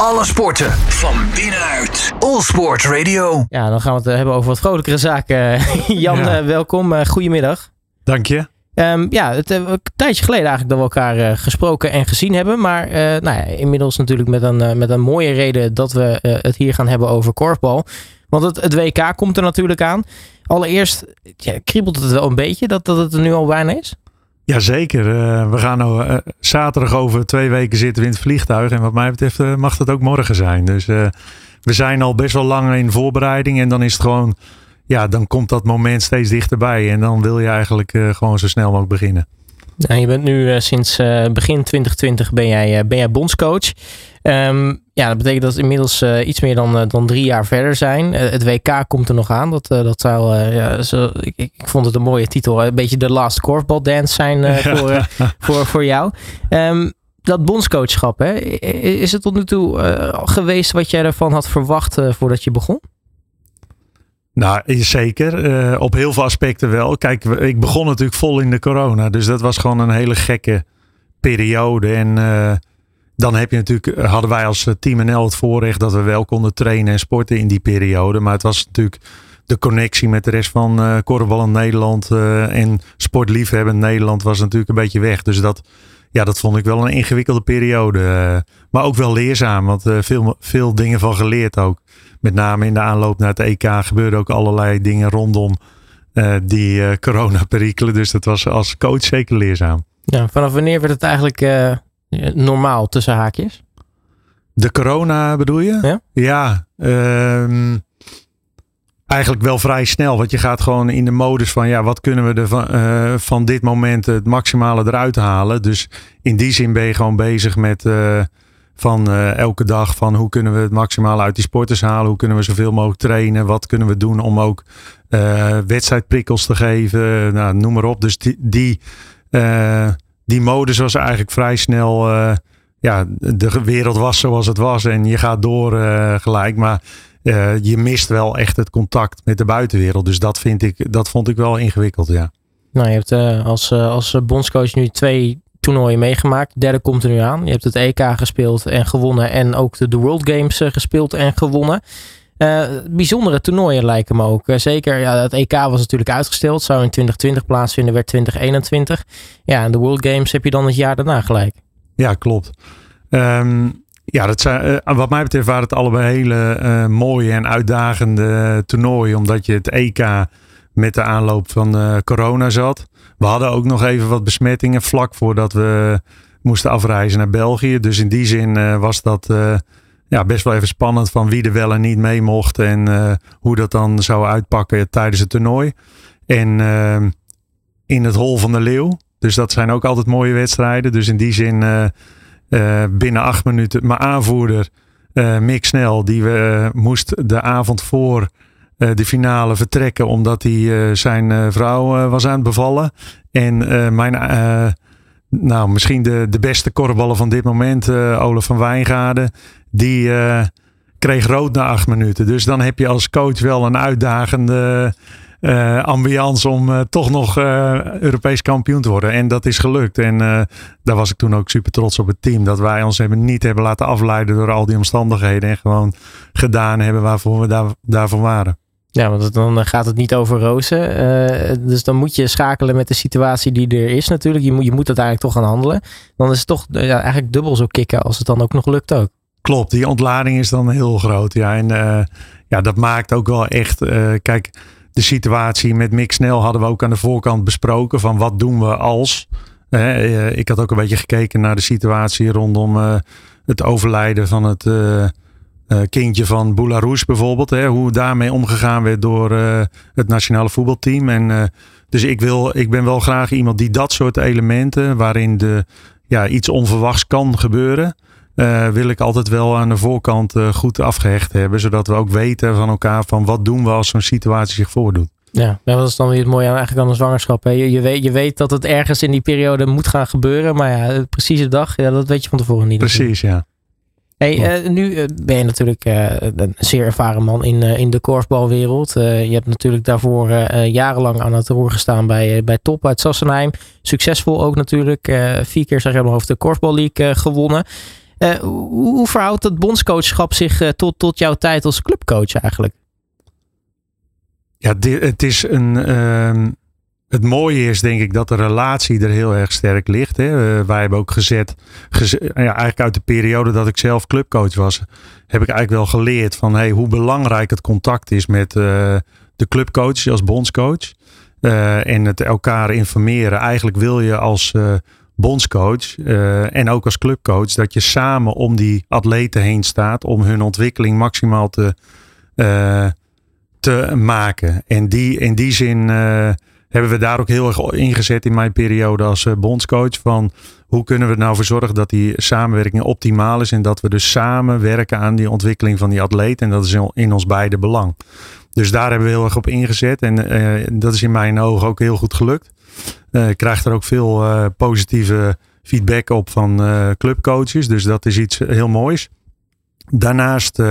Alle sporten van binnenuit. All Sport Radio. Ja, dan gaan we het hebben over wat vrolijkere zaken. Jan, Ja. eh, welkom. Eh, goedemiddag. Dank je. Ehm, ja, het een tijdje geleden eigenlijk dat we elkaar eh, gesproken en gezien hebben. Maar eh, nou ja, inmiddels natuurlijk met een, eh, met een mooie reden dat we eh, het hier gaan hebben over korfbal. Want het, het WK komt er natuurlijk aan. Allereerst, ja, kriebelt het wel een beetje dat, dat het er nu al bijna is? Jazeker. Eh we gaan nou, eh, zaterdag over twee weken zitten we in het vliegtuig. En wat mij betreft eh, mag dat ook morgen zijn. Dus we zijn al best wel lang in voorbereiding. En dan is het gewoon, ja, dan komt dat moment steeds dichterbij. En dan wil je eigenlijk gewoon zo snel mogelijk beginnen. Nou, je bent nu eh, sinds eh, begin 2020 ben jij, eh, ben jij bondscoach. Ehm, ja, dat betekent dat we inmiddels iets meer dan, dan drie jaar verder zijn. Het WK komt er nog aan. Dat, dat zou, ja, zo, ik, ik vond het een mooie titel. Een beetje de last korfball dance zijn voor, voor, voor jou. Ehm, dat bondscoachschap, hè, is het tot nu toe geweest wat jij ervan had verwacht voordat je begon? Nou, zeker. Eh, op heel veel aspecten wel. Kijk, ik begon natuurlijk vol in de corona. Dus dat was gewoon een hele gekke periode. En eh, dan heb je natuurlijk, hadden wij als eh, Team NL het voorrecht dat we wel konden trainen en sporten in die periode. Maar het was natuurlijk de connectie met de rest van eh korfbal in Nederland eh, en sportliefhebbend Nederland was natuurlijk een beetje weg. Dus dat, ja, dat vond ik wel een ingewikkelde periode. eh, maar ook wel leerzaam, want eh, veel, veel dingen van geleerd ook. Met name in de aanloop naar het EK gebeurden ook allerlei dingen rondom eh, die eh, corona perikelen. Dus dat was als coach zeker leerzaam. Ja, vanaf wanneer werd het eigenlijk eh, normaal tussen haakjes? De corona bedoel je? Ja. Ja, ehm, eigenlijk wel vrij snel. Want je gaat gewoon in de modus van ja, wat kunnen we er van, van dit moment het maximale eruit halen. Dus in die zin ben je gewoon bezig met van eh, elke dag van hoe kunnen we het maximale uit die sporters halen. Hoe kunnen we zoveel mogelijk trainen. Wat kunnen we doen om ook eh, wedstrijdprikkels te geven. Nou, noem maar op. Dus die, die, eh, die modus was eigenlijk vrij snel... ja, de wereld was zoals het was en je gaat door gelijk. Maar je mist wel echt het contact met de buitenwereld. Dus dat, vind ik, dat vond ik wel ingewikkeld, ja. Nou, je hebt als, als bondscoach nu twee toernooien meegemaakt. De derde komt er nu aan. Je hebt het EK gespeeld en gewonnen. En ook de, World Games eh, gespeeld en gewonnen. Eh, bijzondere toernooien lijken me ook. Eh, zeker, ja, het EK was natuurlijk uitgesteld. Zou in 2020 plaatsvinden, werd 2021. Ja, en de World Games heb je dan het jaar daarna gelijk. Ja, klopt. Ehm, ja, dat zijn, wat mij betreft waren het allebei hele mooie en uitdagende toernooien. Omdat je het EK met de aanloop van corona zat. We hadden ook nog even wat besmettingen vlak voordat we moesten afreizen naar België. Dus in die zin eh, was dat eh, ja, best wel even spannend van wie er wel en niet mee mocht. En eh, hoe dat dan zou uitpakken tijdens het toernooi. En in het Hol van de Leeuw. Dus dat zijn ook altijd mooie wedstrijden. Dus in die zin binnen acht minuten. Mijn aanvoerder Mick Snel, die we, moest de avond voor de finale vertrekken. Omdat hij eh, zijn eh, vrouw eh, was aan het bevallen. En eh, mijn, eh, nou misschien de, de beste korfballer van dit moment, eh Olaf van Wijngaarden. Die eh, kreeg rood na acht minuten. Dus dan heb je als coach wel een uitdagende eh ambiance om eh, toch nog eh, Europees kampioen te worden. En dat is gelukt. En eh, daar was ik toen ook super trots op het team. Dat wij ons hebben niet hebben laten afleiden door al die omstandigheden. En gewoon gedaan hebben waarvoor we daar, daarvoor waren. Ja, want dan gaat het niet over rozen. Eh, dus dan moet je schakelen met de situatie die er is natuurlijk. Je moet, je moet uiteindelijk toch gaan handelen. Dan is het toch eh, ja, eigenlijk dubbel zo kicken als het dan ook nog lukt ook. Klopt, die ontlading is dan heel groot. Ja, en eh, ja, dat maakt ook wel echt. eh, kijk, de situatie met Mick Snel hadden we ook aan de voorkant besproken. Van wat doen we als. Eh, ik had ook een beetje gekeken naar de situatie rondom eh, het overlijden van het eh, kindje van Boularoes bijvoorbeeld. Hè, hoe daarmee omgegaan werd door eh, het nationale voetbalteam. En, eh, dus ik, wil, ik ben wel graag iemand die dat soort elementen, waarin de, ja, iets onverwachts kan gebeuren. wil ik altijd wel aan de voorkant goed afgehecht hebben. Zodat we ook weten van elkaar van wat doen we als zo'n situatie zich voordoet. Ja, dat is dan weer het mooie aan, eigenlijk aan een zwangerschap. Hè? Je, je, weet, je weet dat het ergens in die periode moet gaan gebeuren. Maar ja, de precieze dag, ja, dat weet je van tevoren niet. Precies, ja. Hey, eh, nu eh, ben je natuurlijk eh, een zeer ervaren man in, in de korfbalwereld. Je hebt natuurlijk daarvoor jarenlang aan het roer gestaan bij, bij Top uit Sassenheim. Succesvol ook natuurlijk. Vier keer zeg je nog over de Korfbal League gewonnen. hoe, hoe verhoudt het bondscoachschap zich tot, tot jouw tijd als clubcoach eigenlijk? Ja, het is een. Het mooie is denk ik dat de relatie er heel erg sterk ligt. Hè. wij hebben ook gezet, ja, eigenlijk uit de periode dat ik zelf clubcoach was, heb ik eigenlijk wel geleerd van hey, hoe belangrijk het contact is met de clubcoach als bondscoach. En het elkaar informeren. Eigenlijk wil je als bondscoach en ook als clubcoach dat je samen om die atleten heen staat om hun ontwikkeling maximaal te, te maken. En die, in die zin hebben we daar ook heel erg ingezet in mijn periode als bondscoach. Van hoe kunnen we er nou voor zorgen dat die samenwerking optimaal is en dat we dus samen werken aan die ontwikkeling van die atleet. En dat is in ons beide belang. Dus daar hebben we heel erg op ingezet. En uh, dat is in mijn ogen ook heel goed gelukt. Uh, ik krijg er ook veel positieve feedback op van clubcoaches. Dus dat is iets heel moois. Daarnaast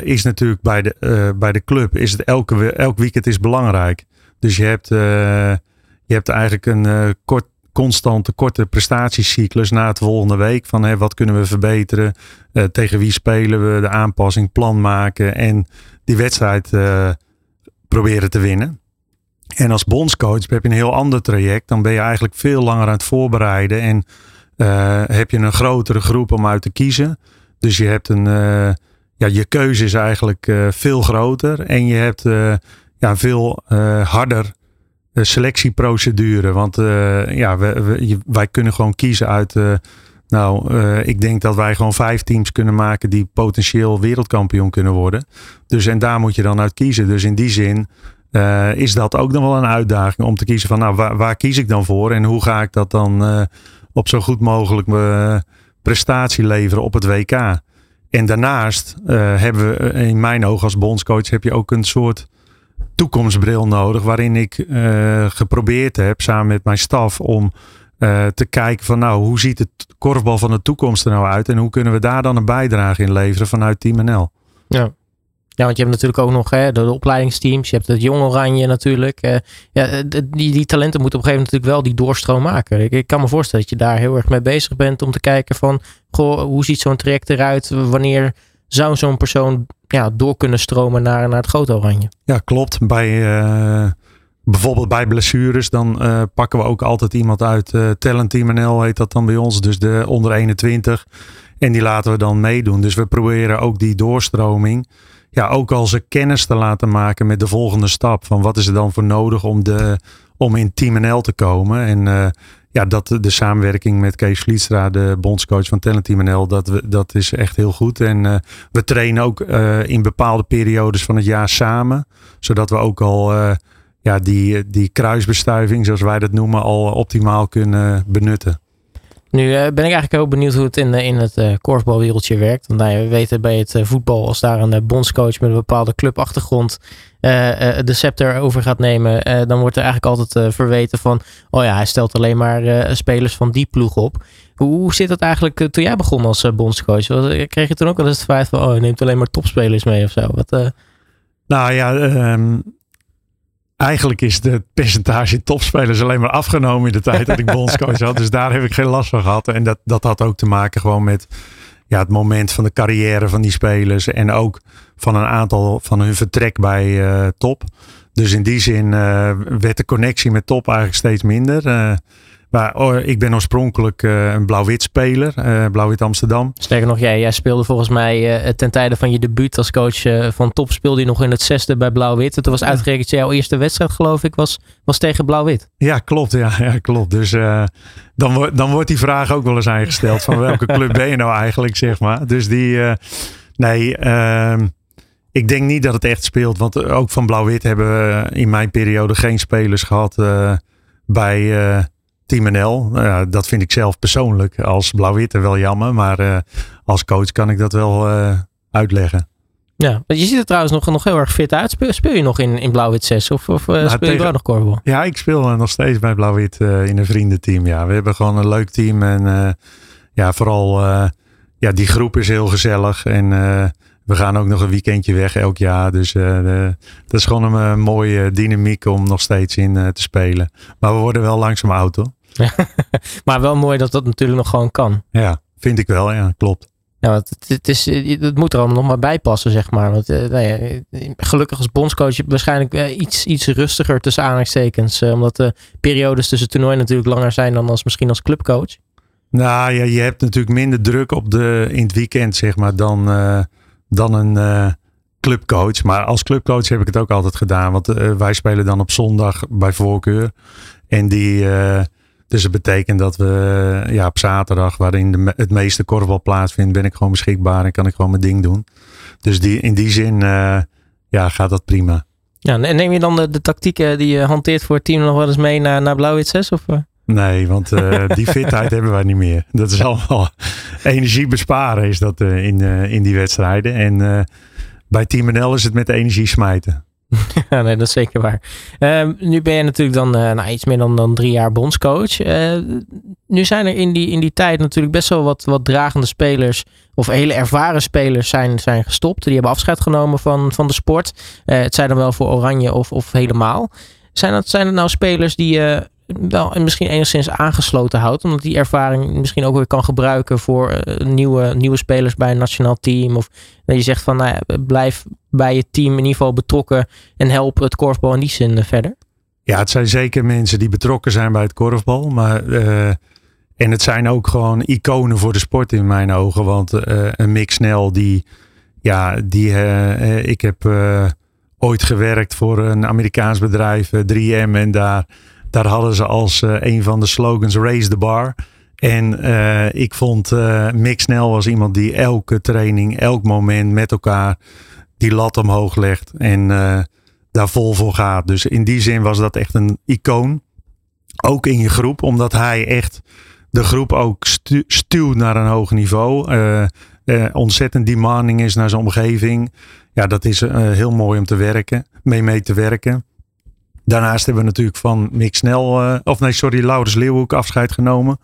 is natuurlijk bij de, bij de club is het elke, elk weekend is belangrijk. Dus je hebt, je hebt eigenlijk een kort, constante korte prestatiecyclus na het volgende week. Van hè, wat kunnen we verbeteren? tegen wie spelen we? De aanpassing, plan maken. En die wedstrijd proberen te winnen. En als bondscoach heb je een heel ander traject. Dan ben je eigenlijk veel langer aan het voorbereiden. En heb je een grotere groep om uit te kiezen. Dus je hebt een. Ja, je keuze is eigenlijk veel groter. En je hebt ja, veel harder selectieprocedure. Want ja, we, wij kunnen gewoon kiezen uit nou, ik denk dat wij gewoon vijf teams kunnen maken die potentieel wereldkampioen kunnen worden. Dus en daar moet je dan uit kiezen. Dus in die zin is dat ook nog wel een uitdaging om te kiezen van nou, waar, waar kies ik dan voor en hoe ga ik dat dan op zo goed mogelijk prestatie leveren op het WK. En daarnaast hebben we in mijn ogen als bondscoach heb je ook een soort toekomstbril nodig waarin ik geprobeerd heb samen met mijn staf om uh, te kijken van nou, hoe ziet het korfbal van de toekomst er nou uit? En hoe kunnen we daar dan een bijdrage in leveren vanuit Team NL? Ja. Ja, want je hebt natuurlijk ook nog hè, de, opleidingsteams. Je hebt het Jong Oranje natuurlijk. Uh, ja, eh, die, die talenten moeten op een gegeven moment natuurlijk wel die doorstroom maken. Ik, ik, kan me voorstellen dat je daar heel erg mee bezig bent om te kijken van... Goh, hoe ziet zo'n traject eruit? Wanneer zou zo'n persoon ja, door kunnen stromen naar, naar het grote Oranje? Ja, klopt. Bij... Uh bijvoorbeeld bij blessures, dan uh, pakken we ook altijd iemand uit. Uh, Talent Team NL heet dat dan bij ons. Dus de onder 21. En die laten we dan meedoen. Dus we proberen ook die doorstroming. Ja, ook al ze kennis te laten maken met de volgende stap. Van wat is er dan voor nodig om, de, om in Team NL te komen. En ja, dat de samenwerking met Kees Vlietstra, de bondscoach van Talent Team NL, dat, we, dat is echt heel goed. En uh, we trainen ook uh, in bepaalde periodes van het jaar samen. Zodat we ook al ja, die, die kruisbestuiving, zoals wij dat noemen, al optimaal kunnen benutten. Nu uh, ben ik eigenlijk heel benieuwd hoe het in, in het uh, korfbalwereldje werkt. Want nou, we weten bij het voetbal, als daar een bondscoach met een bepaalde clubachtergrond de scepter over gaat nemen, dan wordt er eigenlijk altijd verweten van, oh ja, hij stelt alleen maar spelers van die ploeg op. Hoe, zit dat eigenlijk toen jij begon als bondscoach? Kreeg je toen ook wel eens het feit van, oh, je neemt alleen maar topspelers mee of zo? Wat, nou ja, um, Eigenlijk is het percentage topspelers alleen maar afgenomen in de tijd dat ik bondscoach had. Dus daar heb ik geen last van gehad. En dat, dat had ook te maken gewoon met ja, het moment van de carrière van die spelers. En ook van een aantal van hun vertrek bij uh, top. Dus in die zin uh, werd de connectie met top eigenlijk steeds minder. Uh, maar oh, ik ben oorspronkelijk uh, een blauw-wit speler, uh, blauw-wit Amsterdam. Sterker nog, jij, jij speelde volgens mij uh, ten tijde van je debuut als coach van top, speelde je nog in het zesde bij blauw-wit. Toen was uitgerekend jouw eerste wedstrijd, geloof ik, was, was tegen blauw-wit. Ja, klopt. Ja, ja klopt. Dus dan, wordt dan wordt die vraag ook wel eens aangesteld van welke club ben je nou eigenlijk, zeg maar. Dus die, nee, ehm, ik denk niet dat het echt speelt. Want ook van blauw-wit hebben we in mijn periode geen spelers gehad bij Team NL. Nou ja, dat vind ik zelf persoonlijk als blauw-witte wel jammer. Maar uh, als coach kan ik dat wel uh, uitleggen. Ja, je ziet er trouwens nog, nog heel erg fit uit. Speel, speel je nog in, in Blauw-Wit 6 of, of uh, nou, speel tegen, je wel nog korfbal? Ja, ik speel nog steeds bij Blauw-Wit in een vriendenteam. Ja, we hebben gewoon een leuk team. En ja, vooral ja, die groep is heel gezellig. En we gaan ook nog een weekendje weg elk jaar. Dus dat is gewoon een mooie dynamiek om nog steeds in te spelen. Maar we worden wel langzaam oud hoor. maar wel mooi dat dat natuurlijk nog gewoon kan. Ja, vind ik wel, ja, klopt. Ja, het, het, is, het moet er allemaal nog maar bij passen, zeg maar. Want, uh, nou ja, gelukkig als bondscoach waarschijnlijk uh, iets, iets rustiger tussen aanhalingstekens. Omdat de periodes tussen toernooi natuurlijk langer zijn dan als misschien als clubcoach. Nou ja, je hebt natuurlijk minder druk op de, in het weekend, zeg maar, dan, dan een clubcoach. Maar als clubcoach heb ik het ook altijd gedaan. Want wij spelen dan op zondag bij voorkeur. En die dus het betekent dat we ja, op zaterdag, waarin de, het meeste korfbal plaatsvindt, ben ik gewoon beschikbaar en kan ik gewoon mijn ding doen. Dus die, in die zin uh, ja, gaat dat prima. Ja, en neem je dan de, de tactieken die je hanteert voor het team nog wel eens mee naar, naar Blauw 6? Of? Nee, want uh, die fitheid hebben wij niet meer. Dat is allemaal energie besparen is dat uh, in, in die wedstrijden. En bij Team NL is het met energie smijten. ja, nee, dat is zeker waar. Uh, nu ben je natuurlijk dan uh, nou, iets meer dan, dan drie jaar bondscoach. Uh, nu zijn er in die, in die tijd natuurlijk best wel wat, wat dragende spelers of hele ervaren spelers zijn, zijn gestopt. Die hebben afscheid genomen van, van de sport. Eh, het zijn dan wel voor Oranje of, of helemaal. Zijn dat, zijn het nou spelers die je wel misschien enigszins aangesloten houdt. Omdat die ervaring misschien ook weer kan gebruiken voor uh, nieuwe, nieuwe spelers bij een nationaal team. Of dat je zegt van nou blijf bij je team in ieder geval betrokken en help het korfbal in die zin eh, verder. Ja, het zijn zeker mensen die betrokken zijn bij het korfbal. Maar, uh, en het zijn ook gewoon iconen voor de sport in mijn ogen. Want een Mick Snell die, ja, die ik heb ooit gewerkt voor een Amerikaans bedrijf, 3M. En daar daar hadden ze als uh, een van de slogans Raise the Bar. En uh, ik vond uh, Mick Snell was iemand die elke training, elk moment met elkaar die lat omhoog legt. En daar vol voor gaat. Dus in die zin was dat echt een icoon. Ook in je groep, omdat hij echt de groep ook stu stuwt naar een hoog niveau. ontzettend demanding is naar zijn omgeving. Ja, dat is heel mooi om te werken, mee mee te werken. Daarnaast hebben we natuurlijk van Mick Snel, uh, of nee, sorry, Laurens Leeuwhoek afscheid genomen.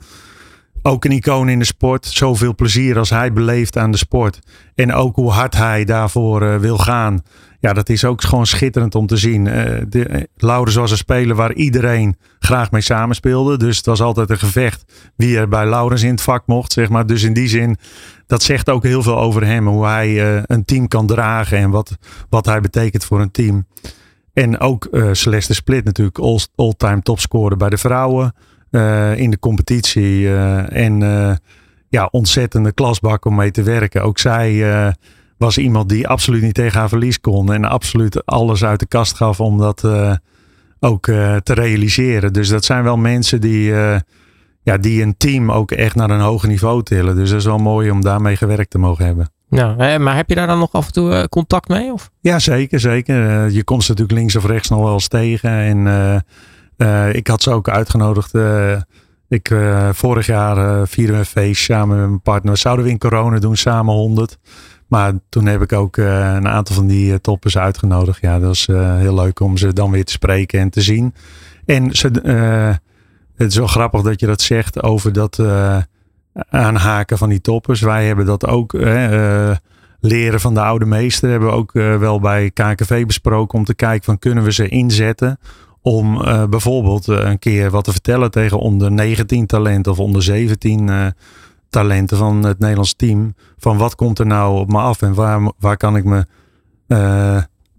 Ook een icoon in de sport. Zoveel plezier als hij beleeft aan de sport. En ook hoe hard hij daarvoor uh, wil gaan. Ja, dat is ook gewoon schitterend om te zien. Uh, de, Laurens was een speler waar iedereen graag mee samenspeelde. Dus het was altijd een gevecht wie er bij Laurens in het vak mocht. Zeg maar. Dus in die zin, dat zegt ook heel veel over hem. Hoe hij een team kan dragen en wat, wat hij betekent voor een team. En ook uh, Celeste Split natuurlijk all-time topscorer bij de vrouwen uh, in de competitie. Uh, en ja, ontzettende klasbak om mee te werken. Ook zij was iemand die absoluut niet tegen haar verlies kon. En absoluut alles uit de kast gaf om dat ook te realiseren. Dus dat zijn wel mensen die, ja, die een team ook echt naar een hoger niveau tillen. Dus dat is wel mooi om daarmee gewerkt te mogen hebben. Nou, maar heb je daar dan nog af en toe eh, contact mee? Of? Ja, zeker. zeker. Eh, je komt ze natuurlijk links of rechts nog wel eens tegen. En uh, ik had ze ook uitgenodigd. ik, vorig jaar vierden we een feest samen met mijn partner. Zouden we in corona doen, samen 100. Maar toen heb ik ook een aantal van die toppers uitgenodigd. Ja, dat was heel leuk om ze dan weer te spreken en te zien. En ze, het is wel grappig dat je dat zegt over dat aanhaken van die toppers. Wij hebben dat ook. Uh, leren van de oude meester hebben we ook uh, wel bij KKV besproken om te kijken van kunnen we ze inzetten om bijvoorbeeld een keer wat te vertellen tegen onder 19 talenten of onder 17 talenten van het Nederlands team. Van wat komt er nou op me af en waar, waar kan ik me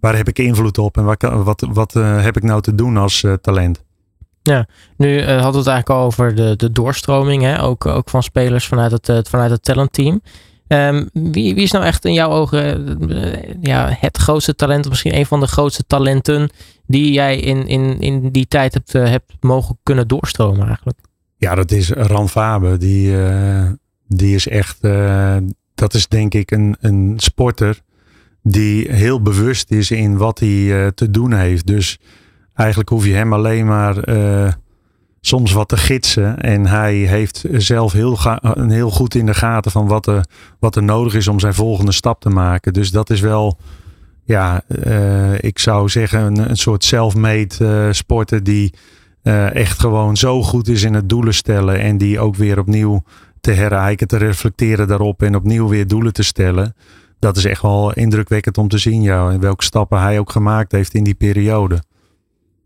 waar heb ik invloed op en waar, wat, wat heb ik nou te doen als talent? Ja, nu uh, hadden het eigenlijk al over de, de doorstroming, hè? Ook, ook van spelers vanuit het, uh, vanuit het talentteam. Um, wie, wie is nou echt in jouw ogen uh, ja, het grootste talent, of misschien een van de grootste talenten die jij in, in, in die tijd hebt, hebt mogen kunnen doorstromen eigenlijk? Ja, dat is Ran Fabe. Die, die is echt, dat is denk ik een, een sporter die heel bewust is in wat hij te doen heeft. Dus Eigenlijk hoef je hem alleen maar uh, soms wat te gidsen. En hij heeft zelf heel, heel goed in de gaten van wat er, wat er nodig is om zijn volgende stap te maken. Dus dat is wel, ja, uh, ik zou zeggen, een, soort self-made uh, sporter die echt gewoon zo goed is in het doelen stellen. En die ook weer opnieuw te herrijken, te reflecteren daarop en opnieuw weer doelen te stellen. Dat is echt wel indrukwekkend om te zien, ja, en welke stappen hij ook gemaakt heeft in die periode.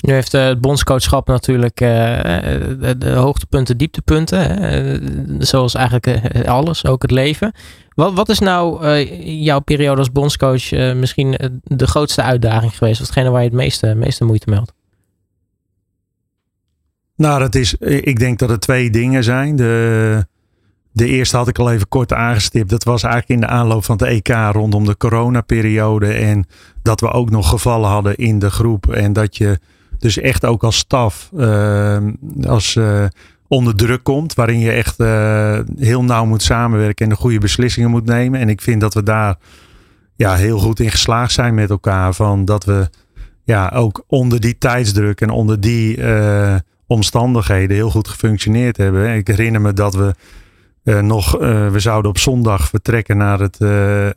Nu heeft het bondscoachschap natuurlijk de, de, hoogtepunten, dieptepunten. zoals eigenlijk alles, ook het leven. Wat, wat is nou jouw periode als bondscoach misschien de grootste uitdaging geweest? Of hetgene waar je het meeste, meeste moeite meldt? Nou, dat is, ik denk dat er twee dingen zijn. De, de eerste had ik al even kort aangestipt. Dat was eigenlijk in de aanloop van het EK rondom de coronaperiode. En dat we ook nog gevallen hadden in de groep. En dat je dus echt ook als staf uh, als, uh, onder druk komt. Waarin je echt uh, heel nauw moet samenwerken en de goede beslissingen moet nemen. En ik vind dat we daar ja, heel goed in geslaagd zijn met elkaar. Van dat we ja, ook onder die tijdsdruk en onder die omstandigheden heel goed gefunctioneerd hebben. Ik herinner me dat we nog, we zouden op zondag vertrekken naar het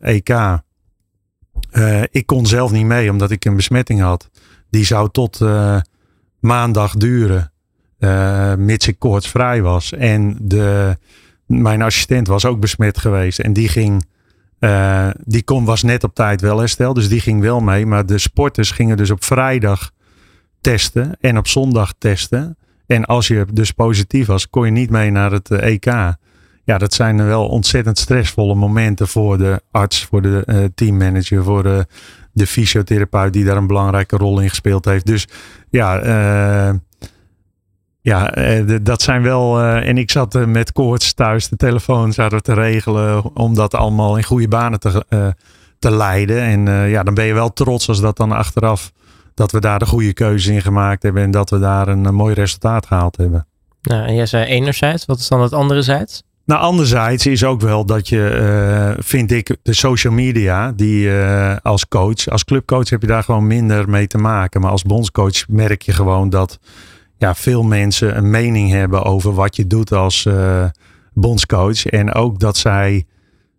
EK. ik kon zelf niet mee omdat ik een besmetting had. Die zou tot maandag duren, mits ik koortsvrij was. En de, mijn assistent was ook besmet geweest en die ging. die kon, was net op tijd wel hersteld, dus die ging wel mee. Maar de sporters gingen dus op vrijdag testen en op zondag testen. En als je dus positief was, kon je niet mee naar het EK. Ja, dat zijn wel ontzettend stressvolle momenten voor de arts, voor de uh, teammanager, voor de, de fysiotherapeut die daar een belangrijke rol in gespeeld heeft. Dus ja, uh, ja, uh, dat zijn wel. en ik zat met koorts thuis de telefoon zouden te regelen om dat allemaal in goede banen te, te leiden. En ja, dan ben je wel trots als dat dan achteraf dat we daar de goede keuze in gemaakt hebben en dat we daar een, mooi resultaat gehaald hebben. Nou, en jij zei enerzijds, wat is dan het anderzijds? Nou, anderzijds is ook wel dat je, uh, vind ik, de social media, die uh, als coach, als clubcoach heb je daar gewoon minder mee te maken. Maar als bondscoach merk je gewoon dat ja, veel mensen een mening hebben over wat je doet als uh, bondscoach. En ook dat zij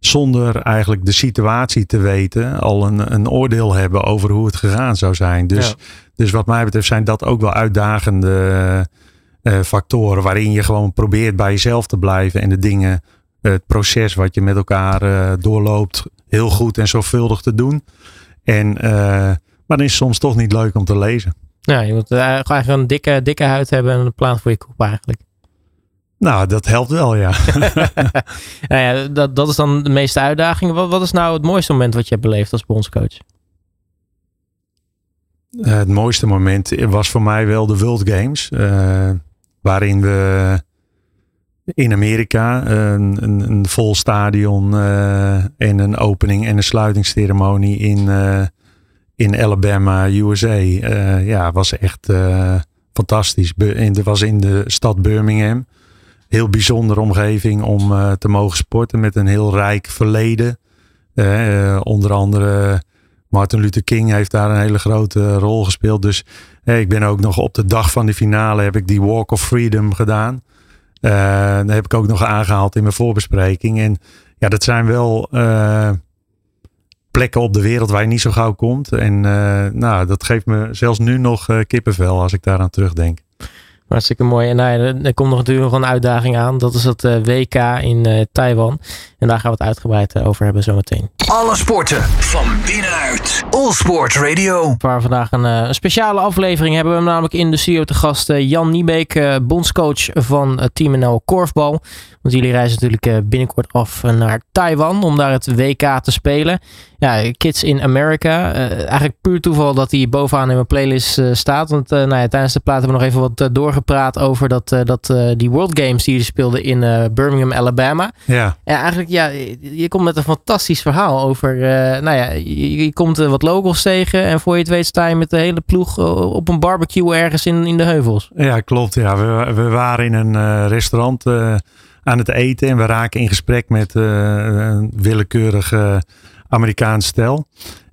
zonder eigenlijk de situatie te weten al een, een oordeel hebben over hoe het gegaan zou zijn. Dus, dus wat mij betreft zijn dat ook wel uitdagende uh, factoren waarin je gewoon probeert bij jezelf te blijven en de dingen, het proces wat je met elkaar uh, doorloopt, heel goed en zorgvuldig te doen. En, uh, maar dan is het soms toch niet leuk om te lezen. Ja, je moet eigenlijk een dikke, dikke huid hebben en een plan voor je kop eigenlijk. Nou, dat helpt wel, ja. nou ja dat, dat is dan de meeste uitdaging. Wat, wat is nou het mooiste moment wat je hebt beleefd als bondscoach? Uh, het mooiste moment was voor mij wel de World Games. Uh, waarin we in Amerika een, een, een vol stadion uh, en een opening en een sluitingsceremonie in, uh, in Alabama, USA. Uh, ja, was echt fantastisch. Het was in de stad Birmingham. Heel bijzondere omgeving om te mogen sporten met een heel rijk verleden. onder andere Martin Luther King heeft daar een hele grote rol gespeeld. Dus ik ben ook nog op de dag van de finale heb ik die Walk of Freedom gedaan. Uh, dat heb ik ook nog aangehaald in mijn voorbespreking. En ja, dat zijn wel uh, plekken op de wereld waar je niet zo gauw komt. En uh, nou, dat geeft me zelfs nu nog kippenvel als ik daaraan terugdenk. Hartstikke mooi. En nou ja, er komt nog natuurlijk nog een uitdaging aan. Dat is het WK in Taiwan. En daar gaan we het uitgebreid over hebben zometeen. Alle sporten van binnenuit. All Sport Radio. Waar vandaag een, een, speciale aflevering hebben we namelijk in de studio te gast Jan Niebeek, bondscoach van Team NL Korfbal. Want jullie reizen natuurlijk binnenkort af naar Taiwan om daar het WK te spelen. Ja, Kids in America. Uh, eigenlijk puur toeval dat hij bovenaan in mijn playlist uh, staat. Want uh, nou ja, tijdens de plaat hebben we nog even wat doorgepraat over dat, dat, die World Games die jullie speelden in Birmingham, Alabama. Ja. ja, eigenlijk ja, je komt met een fantastisch verhaal over. nou ja, je, je komt wat locals tegen en voor je het weet sta je met de hele ploeg op een barbecue ergens in, in de heuvels. Ja, klopt. Ja, we, we waren in een restaurant aan het eten en we raken in gesprek met een willekeurige Amerikaans stel.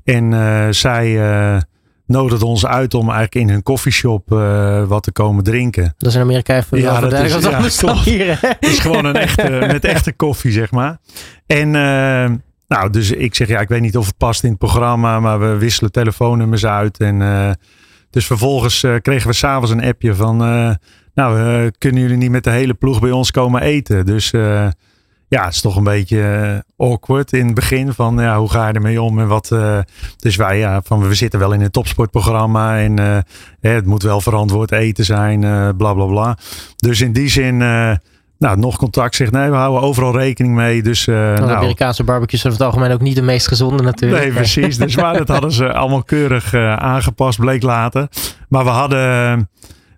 En uh, zij uh, nodigden ons uit om eigenlijk in hun koffieshop uh, wat te komen drinken. Dat is in Amerika even ja, dat is, ja, hier. Is gewoon een echte, met echte koffie, zeg maar. En nou, dus ik zeg ja, ik weet niet of het past in het programma, maar we wisselen telefoonnummers uit. En dus vervolgens kregen we s'avonds een appje van, nou, kunnen jullie niet met de hele ploeg bij ons komen eten? Dus ja, het is toch een beetje awkward in het begin van ja, hoe ga je ermee om en wat. dus wij, ja, van we zitten wel in een topsportprogramma en het moet wel verantwoord eten zijn, bla bla bla. Dus in die zin nou, nog contact zegt nee, we houden overal rekening mee. Dus, uh, nou, nou, Amerikaanse barbecues zijn over het algemeen ook niet de meest gezonde natuurlijk. Nee, precies. Dus maar dat hadden ze allemaal keurig uh, aangepast, bleek later. Maar we hadden,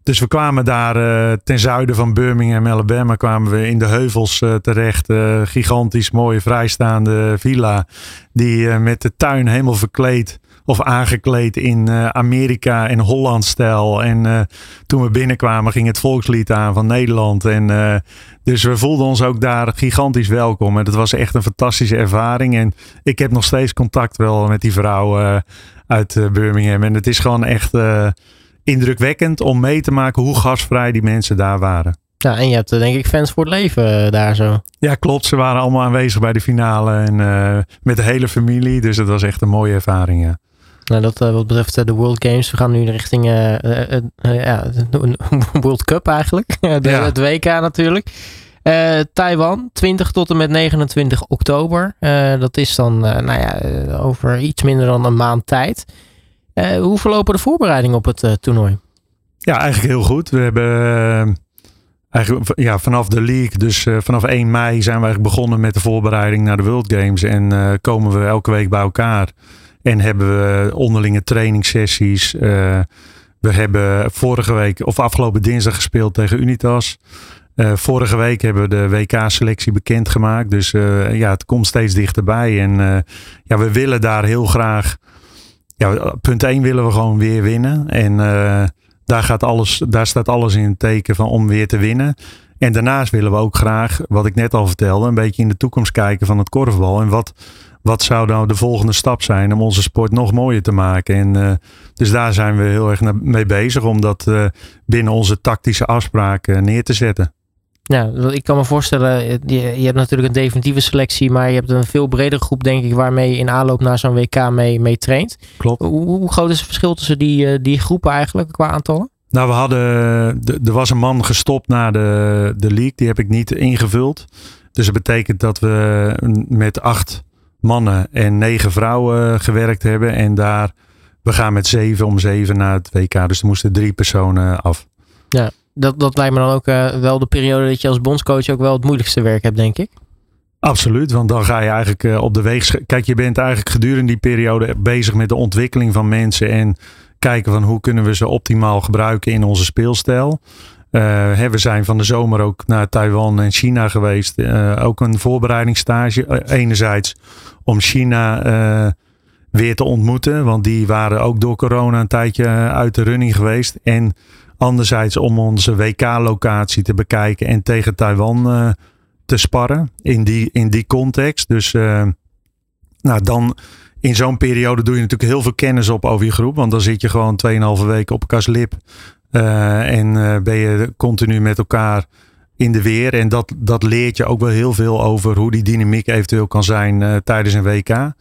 dus we kwamen daar uh, ten zuiden van Birmingham, Alabama, kwamen we in de heuvels terecht. gigantisch mooie vrijstaande villa, die met de tuin helemaal verkleed of aangekleed in Amerika en Holland-stijl. En uh, toen we binnenkwamen ging het volkslied aan van Nederland. En dus we voelden ons ook daar gigantisch welkom. En dat was echt een fantastische ervaring. En ik heb nog steeds contact wel met die vrouw uit Birmingham. En het is gewoon echt indrukwekkend om mee te maken hoe gasvrij die mensen daar waren. Ja, en je hebt denk ik fans voor het leven daar zo. Ja, klopt. Ze waren allemaal aanwezig bij de finale en met de hele familie. Dus het was echt een mooie ervaring. Ja. Nou, dat uh, wat betreft uh, de World Games. We gaan nu richting ja, World Cup eigenlijk. de, Het WK natuurlijk. Taiwan, 20 tot en met 29 oktober. dat is dan nou ja, over iets minder dan een maand tijd. Hoe verlopen de voorbereidingen op het toernooi? Ja, eigenlijk heel goed. We hebben eigenlijk ja, vanaf de league, dus vanaf 1 mei zijn we eigenlijk begonnen met de voorbereiding naar de World Games. En komen we elke week bij elkaar. En hebben we onderlinge trainingssessies. We hebben vorige week of afgelopen dinsdag gespeeld tegen Unitas. Vorige week hebben we de WK-selectie bekendgemaakt. Dus ja, het komt steeds dichterbij. En ja, we willen daar heel graag. Ja, punt 1 willen we gewoon weer winnen. En daar, gaat alles, daar staat alles in het teken van om weer te winnen. En daarnaast willen we ook graag, wat ik net al vertelde, een beetje in de toekomst kijken van het korfbal. En wat, wat zou nou de volgende stap zijn om onze sport nog mooier te maken? En uh, dus daar zijn we heel erg mee bezig om dat uh, binnen onze tactische afspraken neer te zetten. Ja, ik kan me voorstellen, je, je, hebt natuurlijk een definitieve selectie, maar je hebt een veel bredere groep, denk ik, waarmee je in aanloop naar zo'n WK mee, mee traint. Klopt. Hoe, hoe, groot is het verschil tussen die, uh, die groepen eigenlijk qua aantallen? Nou, we hadden, er was een man gestopt na de, de league, die heb ik niet ingevuld. Dus dat betekent dat we met acht mannen en negen vrouwen gewerkt hebben. En daar, we gaan met zeven om zeven naar het WK. Dus er moesten drie personen af. Ja, dat, dat lijkt me dan ook uh, wel de periode dat je als bondscoach ook wel het moeilijkste werk hebt, denk ik. Absoluut, want dan ga je eigenlijk uh, op de weeg. Kijk, je bent eigenlijk gedurende die periode bezig met de ontwikkeling van mensen en kijken van hoe kunnen we ze optimaal gebruiken in onze speelstijl. Uh, we zijn van de zomer ook naar Taiwan en China geweest. Ook een voorbereidingsstage. enerzijds om China weer te ontmoeten. Want die waren ook door corona een tijdje uit de running geweest. En anderzijds om onze WK-locatie te bekijken en tegen Taiwan te sparren. In die, in die context. Dus nou, dan in zo'n periode doe je natuurlijk heel veel kennis op over je groep. Want dan zit je gewoon 2,5 weken op elkaars lip. Uh, en uh, ben je continu met elkaar in de weer. En dat, dat leert je ook wel heel veel over hoe die dynamiek eventueel kan zijn tijdens een WK.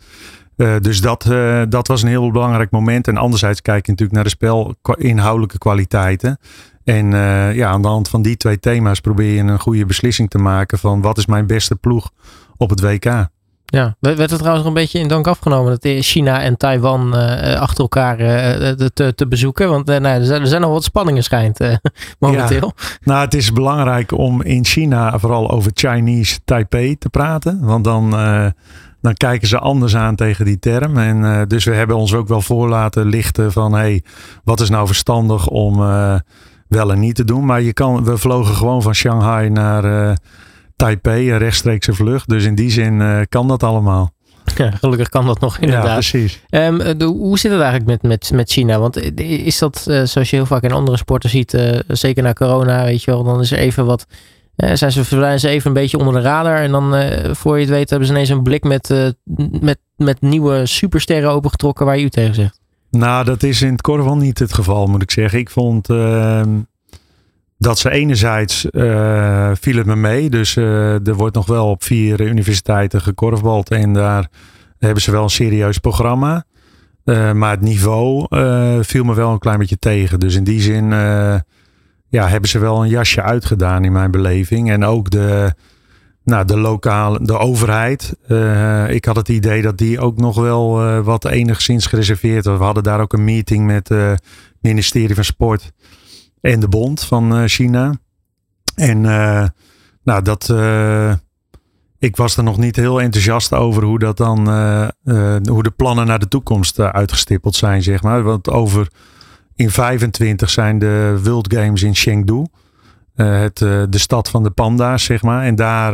Dus dat, dat was een heel belangrijk moment. En anderzijds kijk je natuurlijk naar de spel inhoudelijke kwaliteiten. En ja, aan de hand van die twee thema's probeer je een goede beslissing te maken van wat is mijn beste ploeg op het WK. Ja, werd er trouwens nog een beetje in dank afgenomen dat China en Taiwan uh, achter elkaar uh, te, te, bezoeken? Want uh, nou, er, zijn, er zijn nog wat spanningen schijnt momenteel. Ja, nou, het is belangrijk om in China vooral over Chinese Taipei te praten. Want dan, dan kijken ze anders aan tegen die term. En dus we hebben ons ook wel voor laten lichten van hey, wat is nou verstandig om wel en niet te doen. Maar je kan, we vlogen gewoon van Shanghai naar Taipei, een rechtstreekse vlucht. Dus in die zin uh, kan dat allemaal. Ja, gelukkig kan dat nog inderdaad. Ja, precies. Um, de, hoe zit het eigenlijk met, met, met China? Want eh, is dat, uh, zoals je heel vaak in andere sporten ziet, uh, zeker na corona, weet je wel, dan is er even wat, zijn ze, verdwijnen ze even een beetje onder de radar. En dan, voor je het weet, hebben ze ineens een blik met, met, met nieuwe supersterren opengetrokken waar je u tegen zegt. Nou, dat is in het korfbal niet het geval, moet ik zeggen. Ik vond ehm, dat ze enerzijds viel het me mee. Dus er wordt nog wel op vier universiteiten gekorfbald. En daar hebben ze wel een serieus programma. Maar het niveau viel me wel een klein beetje tegen. Dus in die zin ja, hebben ze wel een jasje uitgedaan in mijn beleving. En ook de, nou, de lokale, de overheid. ik had het idee dat die ook nog wel wat enigszins gereserveerd was. We hadden daar ook een meeting met het ministerie van Sport en de Bond van China. En nou, dat ik was er nog niet heel enthousiast over hoe dat dan, hoe de plannen naar de toekomst uitgestippeld zijn, zeg maar. Want over in 25 zijn de World Games in Chengdu, het, de stad van de panda's, zeg maar. En daar,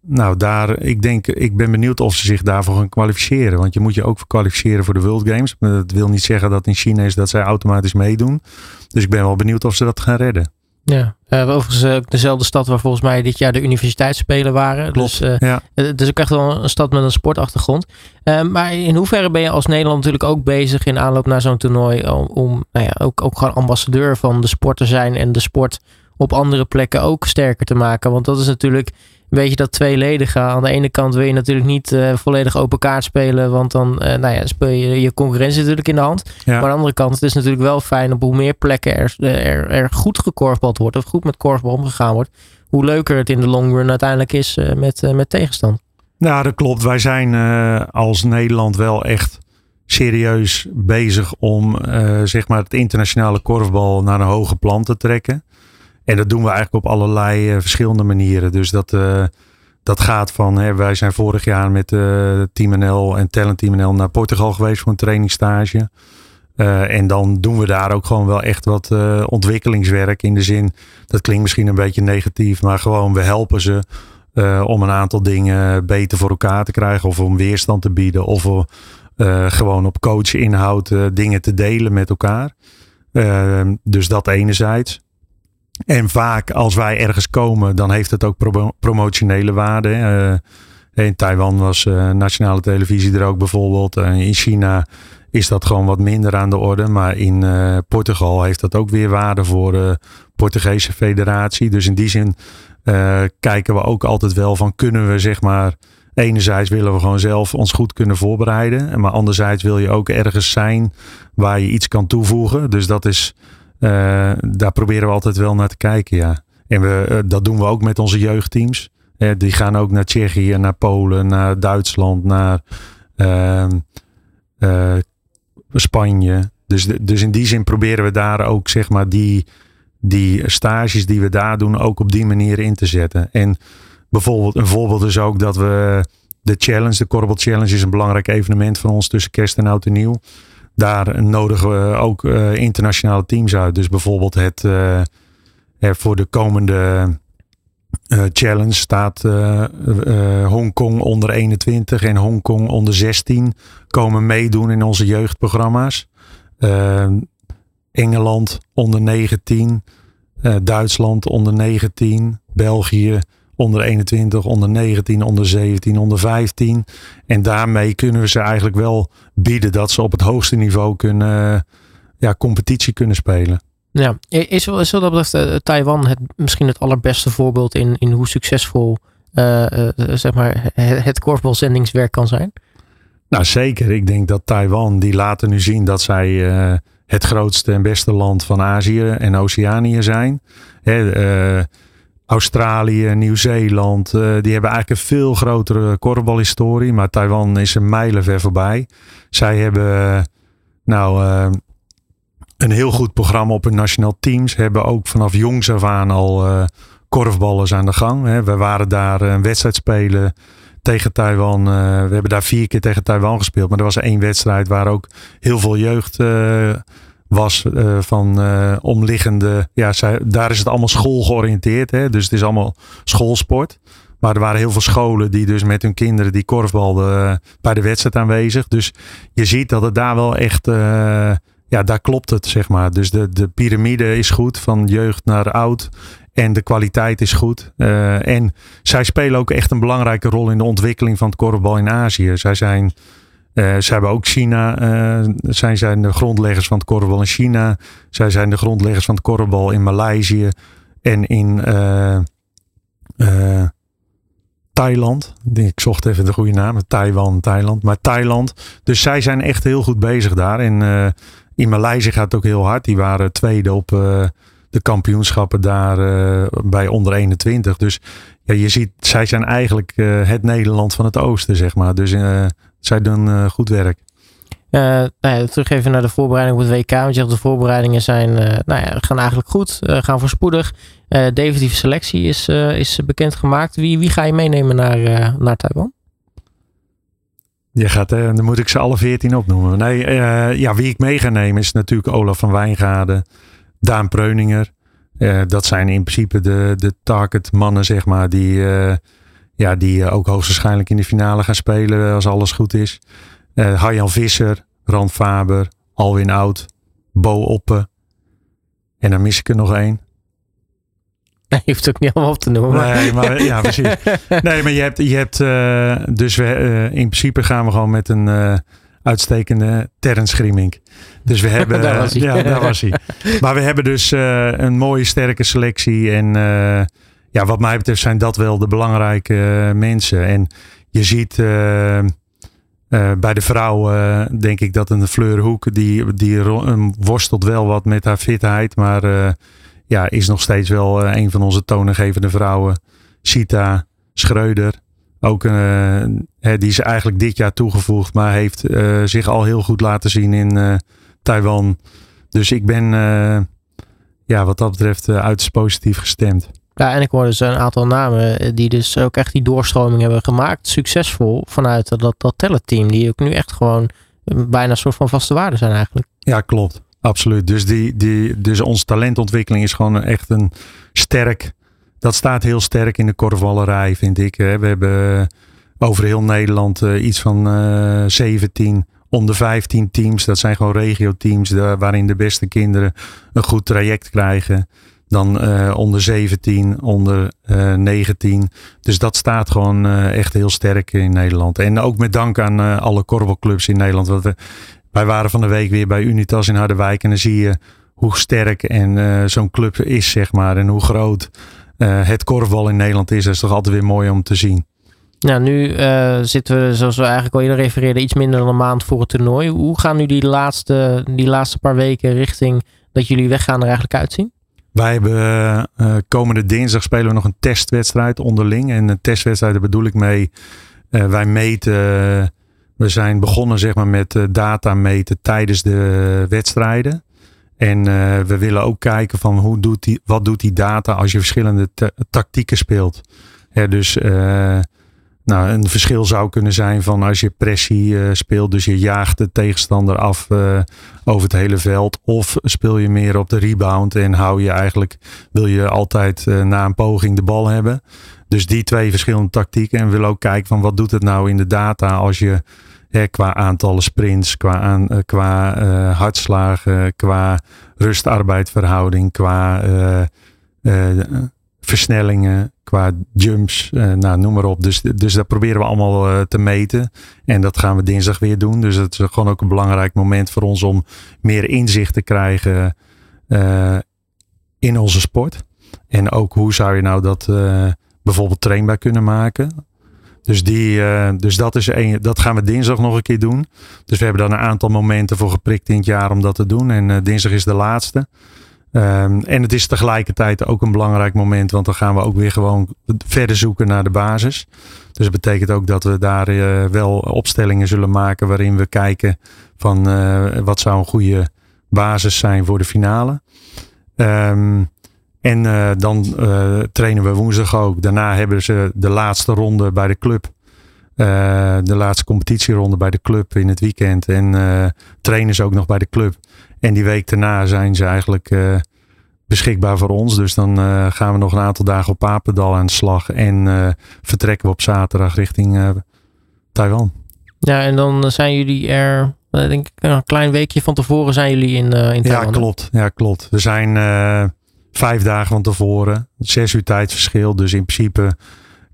nou daar, ik denk, ik ben benieuwd of ze zich daarvoor gaan kwalificeren. Want je moet je ook kwalificeren voor de World Games. Dat wil niet zeggen dat in China is dat zij automatisch meedoen. Dus ik ben wel benieuwd of ze dat gaan redden. Ja, uh, overigens uh, dezelfde stad waar volgens mij dit jaar de universiteitsspelen waren. Klopt, dus, uh, ja. dus ook echt wel een stad met een sportachtergrond. maar in hoeverre ben je als Nederland natuurlijk ook bezig in aanloop naar zo'n toernooi om, om nou ja, ook, ook gewoon ambassadeur van de sport te zijn en de sport op andere plekken ook sterker te maken? Want dat is natuurlijk weet je dat tweeledige. Aan de ene kant wil je natuurlijk niet uh, volledig open kaart spelen, want dan uh, nou ja, speel je je concurrentie natuurlijk in de hand. Maar aan de andere kant, het is natuurlijk wel fijn op hoe meer plekken er, er, er goed gekorfbald wordt of goed met korfbal omgegaan wordt. Hoe leuker het in de long run uiteindelijk is uh, met, met tegenstand. Nou, dat klopt. Wij zijn als Nederland wel echt serieus bezig om zeg maar het internationale korfbal naar een hoge plan te trekken. En dat doen we eigenlijk op allerlei uh, verschillende manieren. Dus dat, uh, dat gaat van, hè, wij zijn vorig jaar met uh, Team NL en Talent Team NL naar Portugal geweest voor een trainingstage. en dan doen we daar ook gewoon wel echt wat ontwikkelingswerk in de zin, dat klinkt misschien een beetje negatief, maar gewoon we helpen ze om een aantal dingen beter voor elkaar te krijgen of om weerstand te bieden of gewoon op coachinhoud dingen te delen met elkaar. dus dat enerzijds. En vaak als wij ergens komen, dan heeft het ook promotionele waarde. Uh, in Taiwan was uh, nationale televisie er ook bijvoorbeeld. Uh, in China is dat gewoon wat minder aan de orde. Maar in Portugal heeft dat ook weer waarde voor de Portugese federatie. Dus in die zin kijken we ook altijd wel van kunnen we zeg maar... Enerzijds willen we gewoon zelf ons goed kunnen voorbereiden. Maar anderzijds wil je ook ergens zijn waar je iets kan toevoegen. Dus dat is daar proberen we altijd wel naar te kijken, ja. En we, uh, dat doen we ook met onze jeugdteams. Uh, die gaan ook naar Tsjechië, naar Polen, naar Duitsland, naar ehm, Spanje. Dus, dus in die zin proberen we daar ook zeg maar die, die stages die we daar doen ook op die manier in te zetten. En bijvoorbeeld een voorbeeld is ook dat we de challenge, de Korrel Challenge is een belangrijk evenement van ons tussen kerst en oud en nieuw daar nodigen we ook uh, internationale teams uit. Dus bijvoorbeeld het uh, voor de komende uh, challenge staat Hongkong onder 21 en Hongkong onder 16 komen meedoen in onze jeugdprogramma's. Engeland onder 19, Duitsland onder 19, België onder 21, onder 19, onder 17, onder 15. En daarmee kunnen we ze eigenlijk wel bieden dat ze op het hoogste niveau kunnen, ja, competitie kunnen spelen. Ja, is, is dat betreft uh, Taiwan het, misschien het allerbeste voorbeeld in, in hoe succesvol uh, uh, zeg maar het, het korfbalzendingswerk kan zijn? Nou zeker. Ik denk dat Taiwan, die laten nu zien dat zij het grootste en beste land van Azië en Oceanië zijn. Hè, Australië, Nieuw-Zeeland, uh, die hebben eigenlijk een veel grotere korfbalhistorie. Maar Taiwan is een mijlenver voorbij. Zij hebben nou uh, een heel goed programma op hun nationaal teams. Hebben ook vanaf jongs af aan al korfballers aan de gang. Hè. We waren daar een wedstrijd spelen tegen Taiwan. we hebben daar vier keer tegen Taiwan gespeeld. Maar er was één wedstrijd waar ook heel veel jeugd was uh, van uh, omliggende. Ja, zij, daar is het allemaal schoolgeoriënteerd. Hè? Dus het is allemaal schoolsport. Maar er waren heel veel scholen die dus met hun kinderen die korfbalden uh, bij de wedstrijd aanwezig. Dus je ziet dat het daar wel echt. ja, daar klopt het, zeg maar. Dus de, de piramide is goed, van jeugd naar oud. En de kwaliteit is goed. en zij spelen ook echt een belangrijke rol in de ontwikkeling van het korfbal in Azië. Zij zijn uh, ze hebben ook China, uh, zij zijn de grondleggers van het korfbal in China. Zij zijn de grondleggers van het korfbal in Maleisië en in uh, Thailand. Ik zocht even de goede naam, Taiwan, Thailand. Maar Thailand. Dus zij zijn echt heel goed bezig daar. En in Maleisië gaat het ook heel hard. Die waren tweede op de kampioenschappen daar bij onder 21. Dus ja, je ziet, zij zijn eigenlijk het Nederland van het oosten, zeg maar. Dus zij doen goed werk. Uh, nou ja, terug even naar de voorbereiding op het WK. Want je zegt de voorbereidingen zijn, uh, nou ja, gaan eigenlijk goed, uh, gaan voorspoedig. definitieve selectie is, is bekendgemaakt. Wie, wie ga je meenemen naar, naar Taiwan? Je gaat, dan moet ik ze alle veertien opnoemen. Nee, ja, wie ik mee ga nemen is natuurlijk Olaf van Wijngaarden, Daan Preuninger. dat zijn in principe de, de target mannen, zeg maar, die, ja, die ook hoogstwaarschijnlijk in de finale gaan spelen als alles goed is. Uh, Harjan Visser, Rand Faber, Alwin Oud, Bo Oppe. En dan mis ik er nog één. Nee, je hoeft het ook niet allemaal op te noemen. Maar... Nee, maar ja, precies. Nee, maar je hebt, je hebt uh, dus we, uh, in principe gaan we gewoon met een uh, uitstekende Terrence. Dus we hebben, daar was hij. ja, daar was hij. Maar we hebben dus een mooie sterke selectie en ja, wat mij betreft zijn dat wel de belangrijke mensen. En je ziet uh, bij de vrouw uh, denk ik dat een Fleur Hoek, die, die worstelt wel wat met haar fitheid. Maar ja, is nog steeds wel een van onze toonaangevende vrouwen. Sita Schreuder. Ook die is eigenlijk dit jaar toegevoegd, maar heeft zich al heel goed laten zien in Taiwan. Dus ik ben ja, wat dat betreft uiterst positief gestemd. Ja, en ik hoorde dus een aantal namen eh, die dus ook echt die doorstroming hebben gemaakt. Succesvol vanuit dat, dat. Die ook nu echt gewoon eh, bijna een soort van vaste waarde zijn eigenlijk. Ja, klopt. Absoluut. Dus, die, die, dus onze talentontwikkeling is gewoon echt een sterk. Dat staat heel sterk in de korfballerij, vind ik. We hebben over heel Nederland uh, iets van uh, 17 onder 15 teams. Dat zijn gewoon regio-teams waarin de beste kinderen een goed traject krijgen dan uh, onder 17, onder uh, 19. Dus dat staat gewoon uh, echt heel sterk in Nederland. En ook met dank aan alle korfbalclubs in Nederland. Want we, wij waren van de week weer bij Unitas in Harderwijk. En dan zie je hoe sterk en zo'n club is, zeg maar. En hoe groot het korfbal in Nederland is. Dat is toch altijd weer mooi om te zien. Nou, nu zitten we, zoals we eigenlijk al eerder refereerden, iets minder dan een maand voor het toernooi. Hoe gaan nu die laatste, die laatste paar weken richting dat jullie weggaan er eigenlijk uitzien? Wij hebben uh, komende dinsdag spelen we nog een testwedstrijd onderling. En een testwedstrijd, daar bedoel ik mee. Uh, wij meten. we zijn begonnen zeg maar, met data meten tijdens de wedstrijden. En we willen ook kijken van hoe doet die, wat doet die data als je verschillende tactieken speelt. Dus nou, een verschil zou kunnen zijn van als je pressie uh, speelt, dus je jaagt de tegenstander af uh, over het hele veld. Of speel je meer op de rebound en hou je eigenlijk, wil je altijd uh, na een poging de bal hebben. Dus die twee verschillende tactieken. En willen ook kijken van wat doet het nou in de data als je qua aantallen sprints, qua, aan, qua hartslagen, qua rustarbeidverhouding, qua versnellingen, qua jumps, uh, nou, noem maar op. Dus, dus dat proberen we allemaal uh, te meten. En dat gaan we dinsdag weer doen. Dus het is gewoon ook een belangrijk moment voor ons om meer inzicht te krijgen uh, in onze sport. En ook hoe zou je nou dat bijvoorbeeld trainbaar kunnen maken. Dus, die, dus dat, is een, dat gaan we dinsdag nog een keer doen. Dus we hebben dan een aantal momenten voor geprikt in het jaar om dat te doen. En dinsdag is de laatste. Um, en het is tegelijkertijd ook een belangrijk moment, want dan gaan we ook weer gewoon verder zoeken naar de basis. Dus dat betekent ook dat we daar uh, wel opstellingen zullen maken waarin we kijken van uh, wat zou een goede basis zijn voor de finale. Um, en uh, dan trainen we woensdag ook. Daarna hebben ze de laatste ronde bij de club. de laatste competitieronde bij de club in het weekend. En trainen ze ook nog bij de club. En die week daarna zijn ze eigenlijk uh, beschikbaar voor ons. Dus dan uh, gaan we nog een aantal dagen op Papendal aan de slag. En uh, vertrekken we op zaterdag richting Taiwan. Ja, en dan zijn jullie er, denk ik, een klein weekje van tevoren zijn jullie in, in Taiwan. Ja, klopt. Ja, klopt. We zijn vijf dagen van tevoren. Zes uur tijdsverschil. Dus in principe,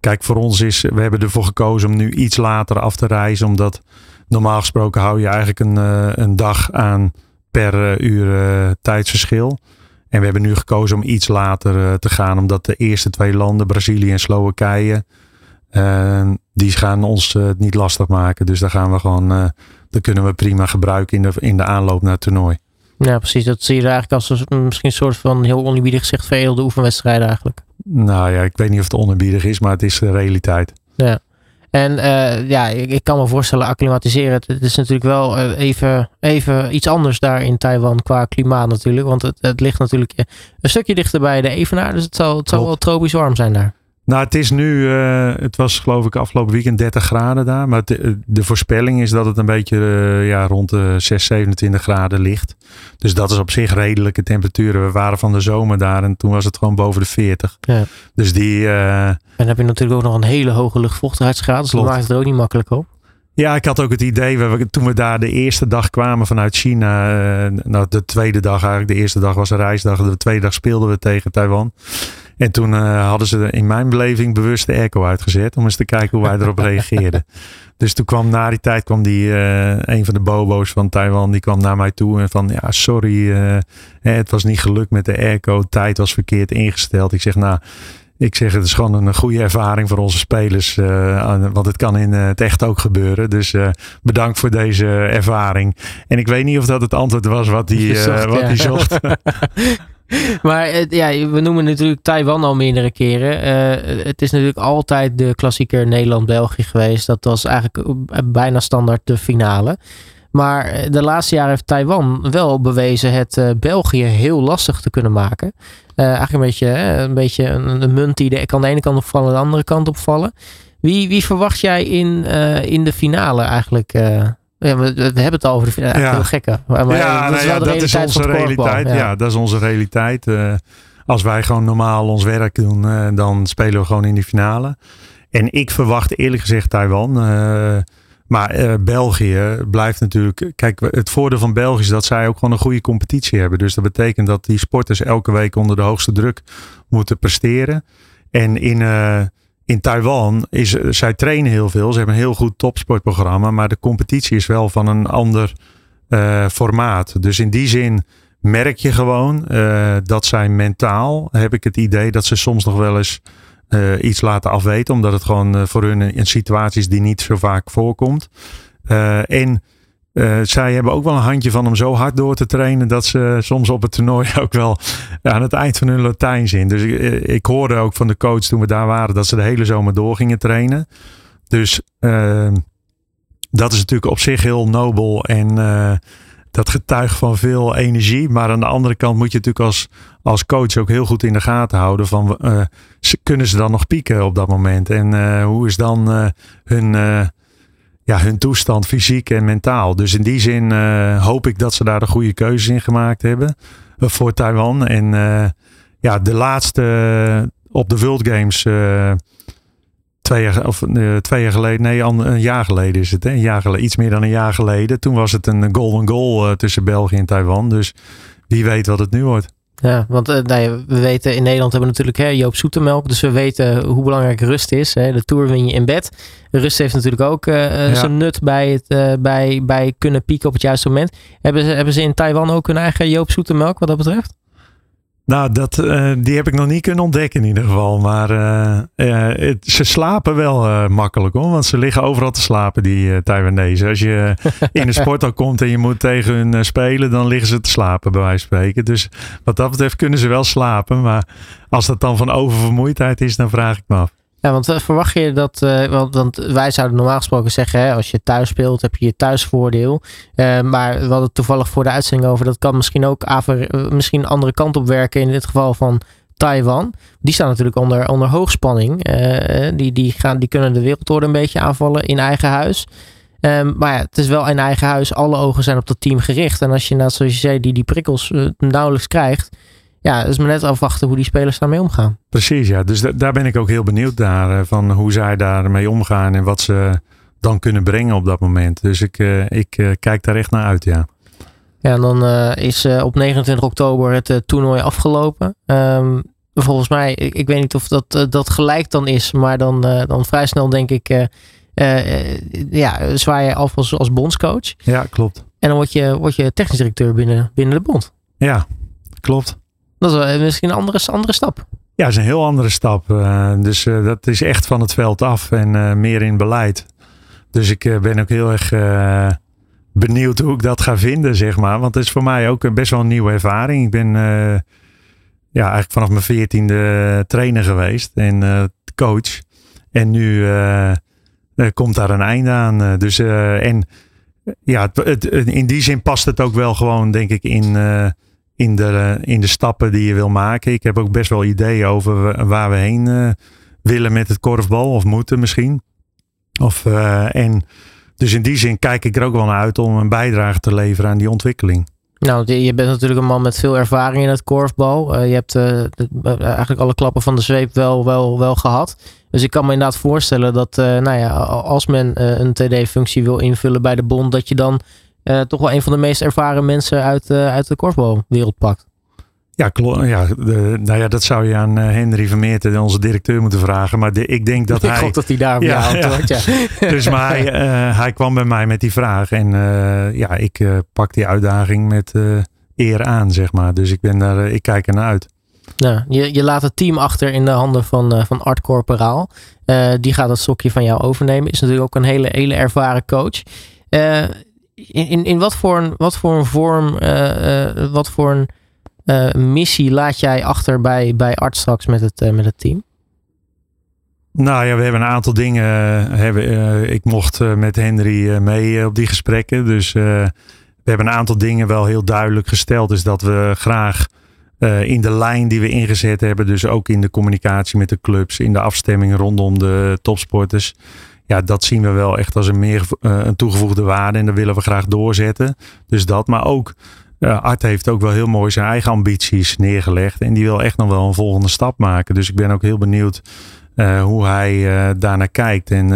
kijk, voor ons is, we hebben ervoor gekozen om nu iets later af te reizen. Omdat normaal gesproken hou je eigenlijk een, een dag aan per eh, uur eh, tijdsverschil. En we hebben nu gekozen om iets later eh, te gaan, omdat de eerste twee landen, Brazilië en Slowakije, die gaan ons het niet lastig maken. Dus daar gaan we gewoon, dat kunnen we prima gebruiken in de, in de aanloop naar het toernooi. Ja, precies. Dat zie je eigenlijk als een, misschien een soort van heel oneerbiedig gezegd veredelde oefenwedstrijden eigenlijk. Nou ja, ik weet niet of het oneerbiedig is, maar het is de realiteit. Ja. En uh, ja, ik, ik, kan me voorstellen, acclimatiseren. Het, het is natuurlijk wel uh, even, even iets anders daar in Taiwan qua klimaat natuurlijk. Want het, het ligt natuurlijk een stukje dichter bij de Evenaar. Dus het zal, het zal wel tropisch warm zijn daar. Nou, het is nu, uh, het was geloof ik afgelopen weekend 30 graden daar. Maar de, de voorspelling is dat het een beetje uh, ja, rond de 6, 27 graden ligt. Dus dat is op zich redelijke temperaturen. We waren van de zomer daar en toen was het gewoon boven de 40. Ja. Dus die... Uh, en dan heb je natuurlijk ook nog een hele hoge luchtvochtigheidsgraad. Dus dat maakt het er ook niet makkelijk op. Ja, ik had ook het idee, we, toen we daar de eerste dag kwamen vanuit China, nou de tweede dag eigenlijk, de eerste dag was een reisdag, de tweede dag speelden we tegen Taiwan. En toen uh, hadden ze in mijn beleving bewust de airco uitgezet. Om eens te kijken hoe wij erop reageerden. Dus toen kwam na die tijd kwam die, uh, een van de bobo's van Taiwan. Die kwam naar mij toe en van ja sorry. Uh, het was niet gelukt met de airco. Tijd was verkeerd ingesteld. Ik zeg nou. Ik zeg, het is gewoon een goede ervaring voor onze spelers. Uh, want het kan in het echt ook gebeuren. Dus uh, bedankt voor deze ervaring. En ik weet niet of dat het antwoord was wat hij zocht. wat ja. zocht. maar ja, we noemen natuurlijk Taiwan al meerdere keren. Uh, het is natuurlijk altijd de klassieker Nederland-België geweest. Dat was eigenlijk bijna standaard de finale. Maar de laatste jaren heeft Taiwan wel bewezen het België heel lastig te kunnen maken. Eigenlijk een beetje, een, beetje een, een, munt die de, kan de ene kant opvallen, de andere kant opvallen. Wie, wie verwacht jij in, in de finale eigenlijk? Ja, we, we, hebben het al over de finale. Ja. Heel gekke. Maar, maar ja, dat is, nou ja, dat is onze realiteit. Ja. dat is onze realiteit. Uh, als wij gewoon normaal ons werk doen, uh, dan spelen we gewoon in die finale. En ik verwacht eerlijk gezegd Taiwan. Uh, maar België blijft natuurlijk. Kijk, het voordeel van België is dat zij ook gewoon een goede competitie hebben. Dus dat betekent dat die sporters elke week onder de hoogste druk moeten presteren. En in in Taiwan is, zij trainen heel veel. Ze hebben een heel goed topsportprogramma. Maar de competitie is wel van een ander uh, formaat. Dus in die zin merk je gewoon uh, dat zij mentaal, heb ik het idee dat ze soms nog wel eens uh, iets laten afweten. Omdat het gewoon voor hun een situatie is die niet zo vaak voorkomt. en uh, zij hebben ook wel een handje van om zo hard door te trainen dat ze soms op het toernooi ook wel aan het eind van hun Latijn zijn. Dus ik, eh, ik, hoorde ook van de coach toen we daar waren dat ze de hele zomer door gingen trainen. Dus uh, dat is natuurlijk op zich heel nobel en uh, dat getuigt van veel energie. Maar aan de andere kant moet je natuurlijk als, als coach ook heel goed in de gaten houden van kunnen ze dan nog pieken op dat moment en hoe is dan hun ja, hun toestand fysiek en mentaal. Dus in die zin uh, hoop ik dat ze daar de goede keuzes in gemaakt hebben uh, voor Taiwan. En uh, ja, de laatste op de World Games twee jaar, of, twee jaar geleden, nee, een jaar geleden is het. Hè? Een jaar geleden, iets meer dan een jaar geleden. Toen was het een golden goal tussen België en Taiwan. Dus wie weet wat het nu wordt. Ja, want uh, we weten in Nederland hebben we natuurlijk hè, Joop Zoetemelk. Dus we weten hoe belangrijk rust is. Hè. De Tour win je in bed. Rust heeft natuurlijk ook uh, ja. nut bij het uh, bij, bij kunnen pieken op het juiste moment. Hebben ze, hebben ze in Taiwan ook hun eigen Joop Zoetemelk wat dat betreft? Nou, dat, uh, die heb ik nog niet kunnen ontdekken in ieder geval. Maar uh, het, ze slapen wel makkelijk hoor. Want ze liggen overal te slapen, die Taiwanese. Als je in de sporthal komt en je moet tegen hun spelen, dan liggen ze te slapen bij wijze van spreken. Dus wat dat betreft kunnen ze wel slapen. Maar als dat dan van oververmoeidheid is, dan vraag ik me af. Ja, want uh, verwacht je dat, uh, want, want, wij zouden normaal gesproken zeggen, hè, als je thuis speelt, heb je je thuisvoordeel. Uh, maar we hadden toevallig voor de uitzending over, dat kan misschien ook misschien een andere kant op werken in dit geval van Taiwan. Die staan natuurlijk onder, onder hoogspanning. die, die, gaan, die kunnen de wereldorde een beetje aanvallen in eigen huis. Um, maar ja, het is wel in eigen huis. Alle ogen zijn op dat team gericht. En als je, nou, zoals je zei, die, die prikkels nauwelijks krijgt ja, het is maar net afwachten hoe die spelers daarmee omgaan. Precies, ja. Dus daar ben ik ook heel benieuwd naar. Eh, van hoe zij daarmee omgaan en wat ze dan kunnen brengen op dat moment. Dus ik, uh, ik uh, kijk daar echt naar uit, ja. Ja, en dan uh, is op 29 oktober het toernooi afgelopen. Um, volgens mij, ik, ik, weet niet of dat, dat gelijk dan is, maar dan, dan vrij snel denk ik, ja, zwaai je af als, als bondscoach. Ja, klopt. En dan word je, word je technisch directeur binnen, binnen de bond. Ja, klopt. Dat is misschien een andere, andere stap. Ja, dat is een heel andere stap. Uh, dus uh, dat is echt van het veld af en uh, meer in beleid. Dus ik ben ook heel erg benieuwd hoe ik dat ga vinden, zeg maar. Want het is voor mij ook best wel een nieuwe ervaring. Ik ben ja, eigenlijk vanaf mijn veertiende trainer geweest en coach. En nu komt daar een einde aan. dus en ja, het, in die zin past het ook wel gewoon, denk ik, in, in, de, in de stappen die je wil maken. Ik heb ook best wel ideeën over waar we heen willen met het korfbal, of moeten misschien. Of, en dus in die zin kijk ik er ook wel naar uit om een bijdrage te leveren aan die ontwikkeling. Nou, je bent natuurlijk een man met veel ervaring in het korfbal. Je hebt eigenlijk alle klappen van de zweep wel, wel, wel gehad. Dus ik kan me inderdaad voorstellen dat nou ja, als men een TD-functie wil invullen bij de bond, dat je dan toch wel een van de meest ervaren mensen uit, uit de korfbalwereld pakt. Ja, ja, de, nou ja, dat zou je aan uh, Henry Vermeerten, onze directeur, moeten vragen. Maar de, ik denk dat ik hij... Ik hoop dat hij daar ja, antwoordt, ja. ja. dus maar hij, uh, hij kwam bij mij met die vraag. En uh, ja, ik pak die uitdaging met eer aan, zeg maar. Dus ik, ben daar, ik kijk ernaar uit. Nou, je, je laat het team achter in de handen van, van Art Corporaal. die gaat het sokje van jou overnemen. Is natuurlijk ook een hele, hele ervaren coach. In, in, wat voor een, wat voor een vorm, wat voor een uh, missie laat jij achter bij, bij Art straks met het, met het team? Nou ja, we hebben een aantal dingen. Eh, hebben, ik mocht met Henry mee op die gesprekken. Dus we hebben een aantal dingen wel heel duidelijk gesteld. Dus dat we graag in de lijn die we ingezet hebben. Dus ook in de communicatie met de clubs. In de afstemming rondom de topsporters. Ja, dat zien we wel echt als een meer een toegevoegde waarde. En dat willen we graag doorzetten. Dus dat. Maar ook uh, Art heeft ook wel heel mooi zijn eigen ambities neergelegd. En die wil echt nog wel een volgende stap maken. Dus ik ben ook heel benieuwd uh, hoe hij daarnaar kijkt. En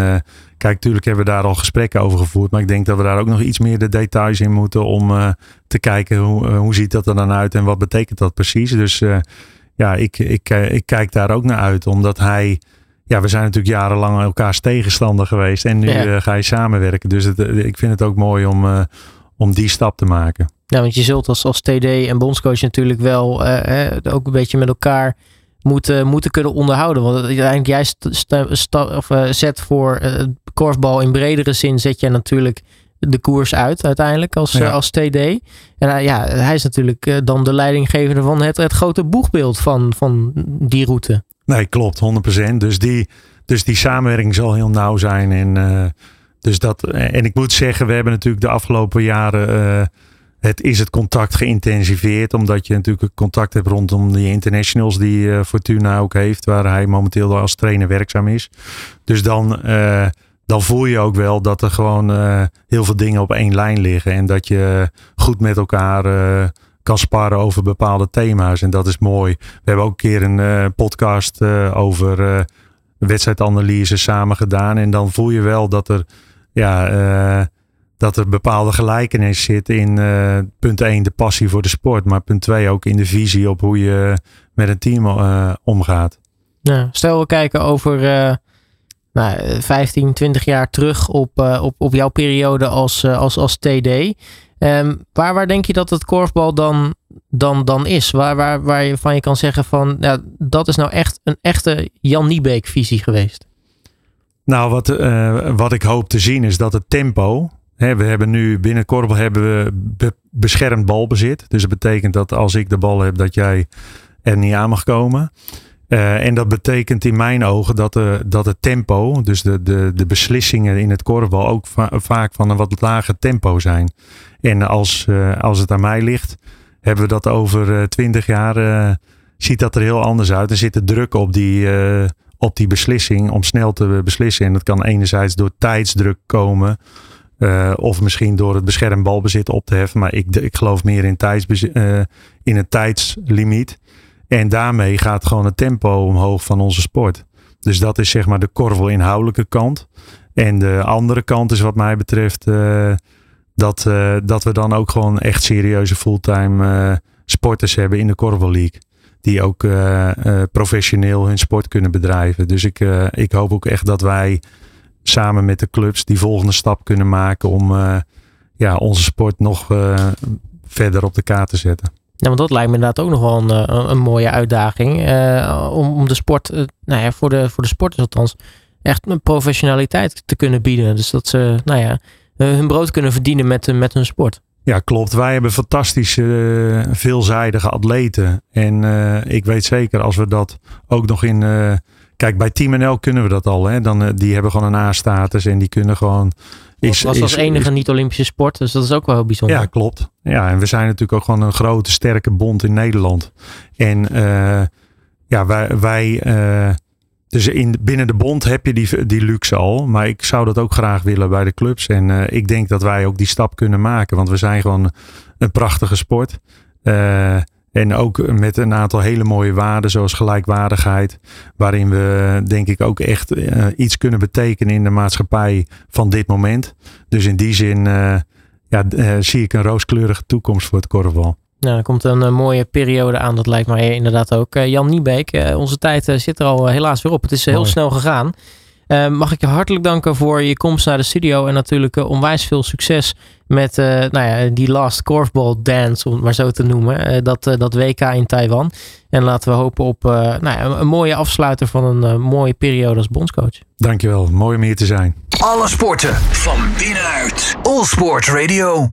kijk, natuurlijk hebben we daar al gesprekken over gevoerd. Maar ik denk dat we daar ook nog iets meer de details in moeten. Om te kijken hoe, hoe ziet dat er dan uit en wat betekent dat precies. Dus ja, ik, ik, ik kijk daar ook naar uit. Omdat hij ja, we zijn natuurlijk jarenlang elkaars tegenstander geweest. En nu ja. ga je samenwerken. Dus het, ik vind het ook mooi om, om die stap te maken. Ja, want je zult als, als TD en bondscoach natuurlijk wel uh, ook een beetje met elkaar moeten, moeten kunnen onderhouden. Want uiteindelijk jij of, uh, zet voor korfbal in bredere zin zet jij natuurlijk de koers uit uiteindelijk als, ja. als TD. En ja, hij is natuurlijk dan de leidinggevende van het, het grote boegbeeld van, van die route. Nee, klopt, 100%. Dus die, dus die samenwerking zal heel nauw zijn. En, dus dat, en ik moet zeggen, we hebben natuurlijk de afgelopen jaren het is het contact geïntensiveerd, omdat je natuurlijk contact hebt rondom die internationals die Fortuna ook heeft, waar hij momenteel als trainer werkzaam is. Dus dan, dan voel je ook wel dat er gewoon heel veel dingen op één lijn liggen en dat je goed met elkaar kan over bepaalde thema's. En dat is mooi. We hebben ook een keer een podcast over wedstrijdanalyse samen gedaan en dan voel je wel dat er ja dat er bepaalde gelijkenis zit in punt 1 de passie voor de sport, maar punt 2 ook in de visie op hoe je met een team omgaat. Ja, stel we kijken over nou, 15, 20 jaar terug op, op, op jouw periode als, als, als TD. Ehm, waar, waar denk je dat het korfbal dan, dan, dan is? Waar, waar, waar je van je kan zeggen van ja, dat is nou echt een echte Jan Niebeek visie geweest? Nou, wat, wat ik hoop te zien is dat het tempo we hebben nu binnen Korbel hebben we beschermd balbezit. Dus dat betekent dat als ik de bal heb, dat jij er niet aan mag komen. Uh, en dat betekent in mijn ogen dat, de, dat het tempo, dus de, de, de beslissingen in het korfbal ook vaak van een wat lager tempo zijn. En als, uh, als het aan mij ligt, hebben we dat over twintig jaar, ziet dat er heel anders uit. Er zit de druk op die, op die beslissing om snel te beslissen. En dat kan enerzijds door tijdsdruk komen. Of misschien door het beschermd balbezit op te heffen. Maar ik, ik geloof meer in, tijds, in een tijdslimiet. En daarmee gaat gewoon het tempo omhoog van onze sport. Dus dat is zeg maar de korvel inhoudelijke kant. En de andere kant is wat mij betreft uh, dat, dat we dan ook gewoon echt serieuze fulltime sporters hebben in de Korvel League. Die ook professioneel hun sport kunnen bedrijven. Dus ik, ik hoop ook echt dat wij samen met de clubs die volgende stap kunnen maken om ja, onze sport nog verder op de kaart te zetten. Want dat lijkt me inderdaad ook nog wel een, eh, een mooie uitdaging. Uh, om, om de sport, nou ja, voor de, voor de sporters althans, echt een professionaliteit te kunnen bieden. Dus dat ze, nou ja, hun brood kunnen verdienen met, met hun sport. Ja, klopt. Wij hebben fantastische, veelzijdige atleten. En ik weet zeker als we dat ook nog in Kijk, bij Team NL kunnen we dat al. Hè? Dan, die hebben gewoon een A-status en die kunnen gewoon... Is, was als enige niet-Olympische sport, dus dat is ook wel heel bijzonder. Ja, klopt. Ja, en we zijn natuurlijk ook gewoon een grote, sterke bond in Nederland. En uh, ja, wij... wij uh, dus in, binnen de bond heb je die, die luxe al. Maar ik zou dat ook graag willen bij de clubs. En uh, ik denk dat wij ook die stap kunnen maken. Want we zijn gewoon een prachtige sport. En ook met een aantal hele mooie waarden, zoals gelijkwaardigheid. Waarin we denk ik ook echt uh, iets kunnen betekenen in de maatschappij van dit moment. Dus in die zin uh, ja, uh, zie ik een rooskleurige toekomst voor het korfbal. Nou, er komt een mooie periode aan, dat lijkt mij inderdaad ook. Jan Niebeek, onze tijd zit er al helaas weer op. Het is heel snel gegaan. Uh, mag ik je hartelijk danken voor je komst naar de studio. En natuurlijk uh, onwijs veel succes met uh, nou ja, die Last Korfball Dance, om het maar zo te noemen. dat, dat WK in Taiwan. En laten we hopen op nou ja, een mooie afsluiter van een mooie periode als bondscoach. Dankjewel, mooi om hier te zijn. Alle sporten van binnenuit. All Sport Radio.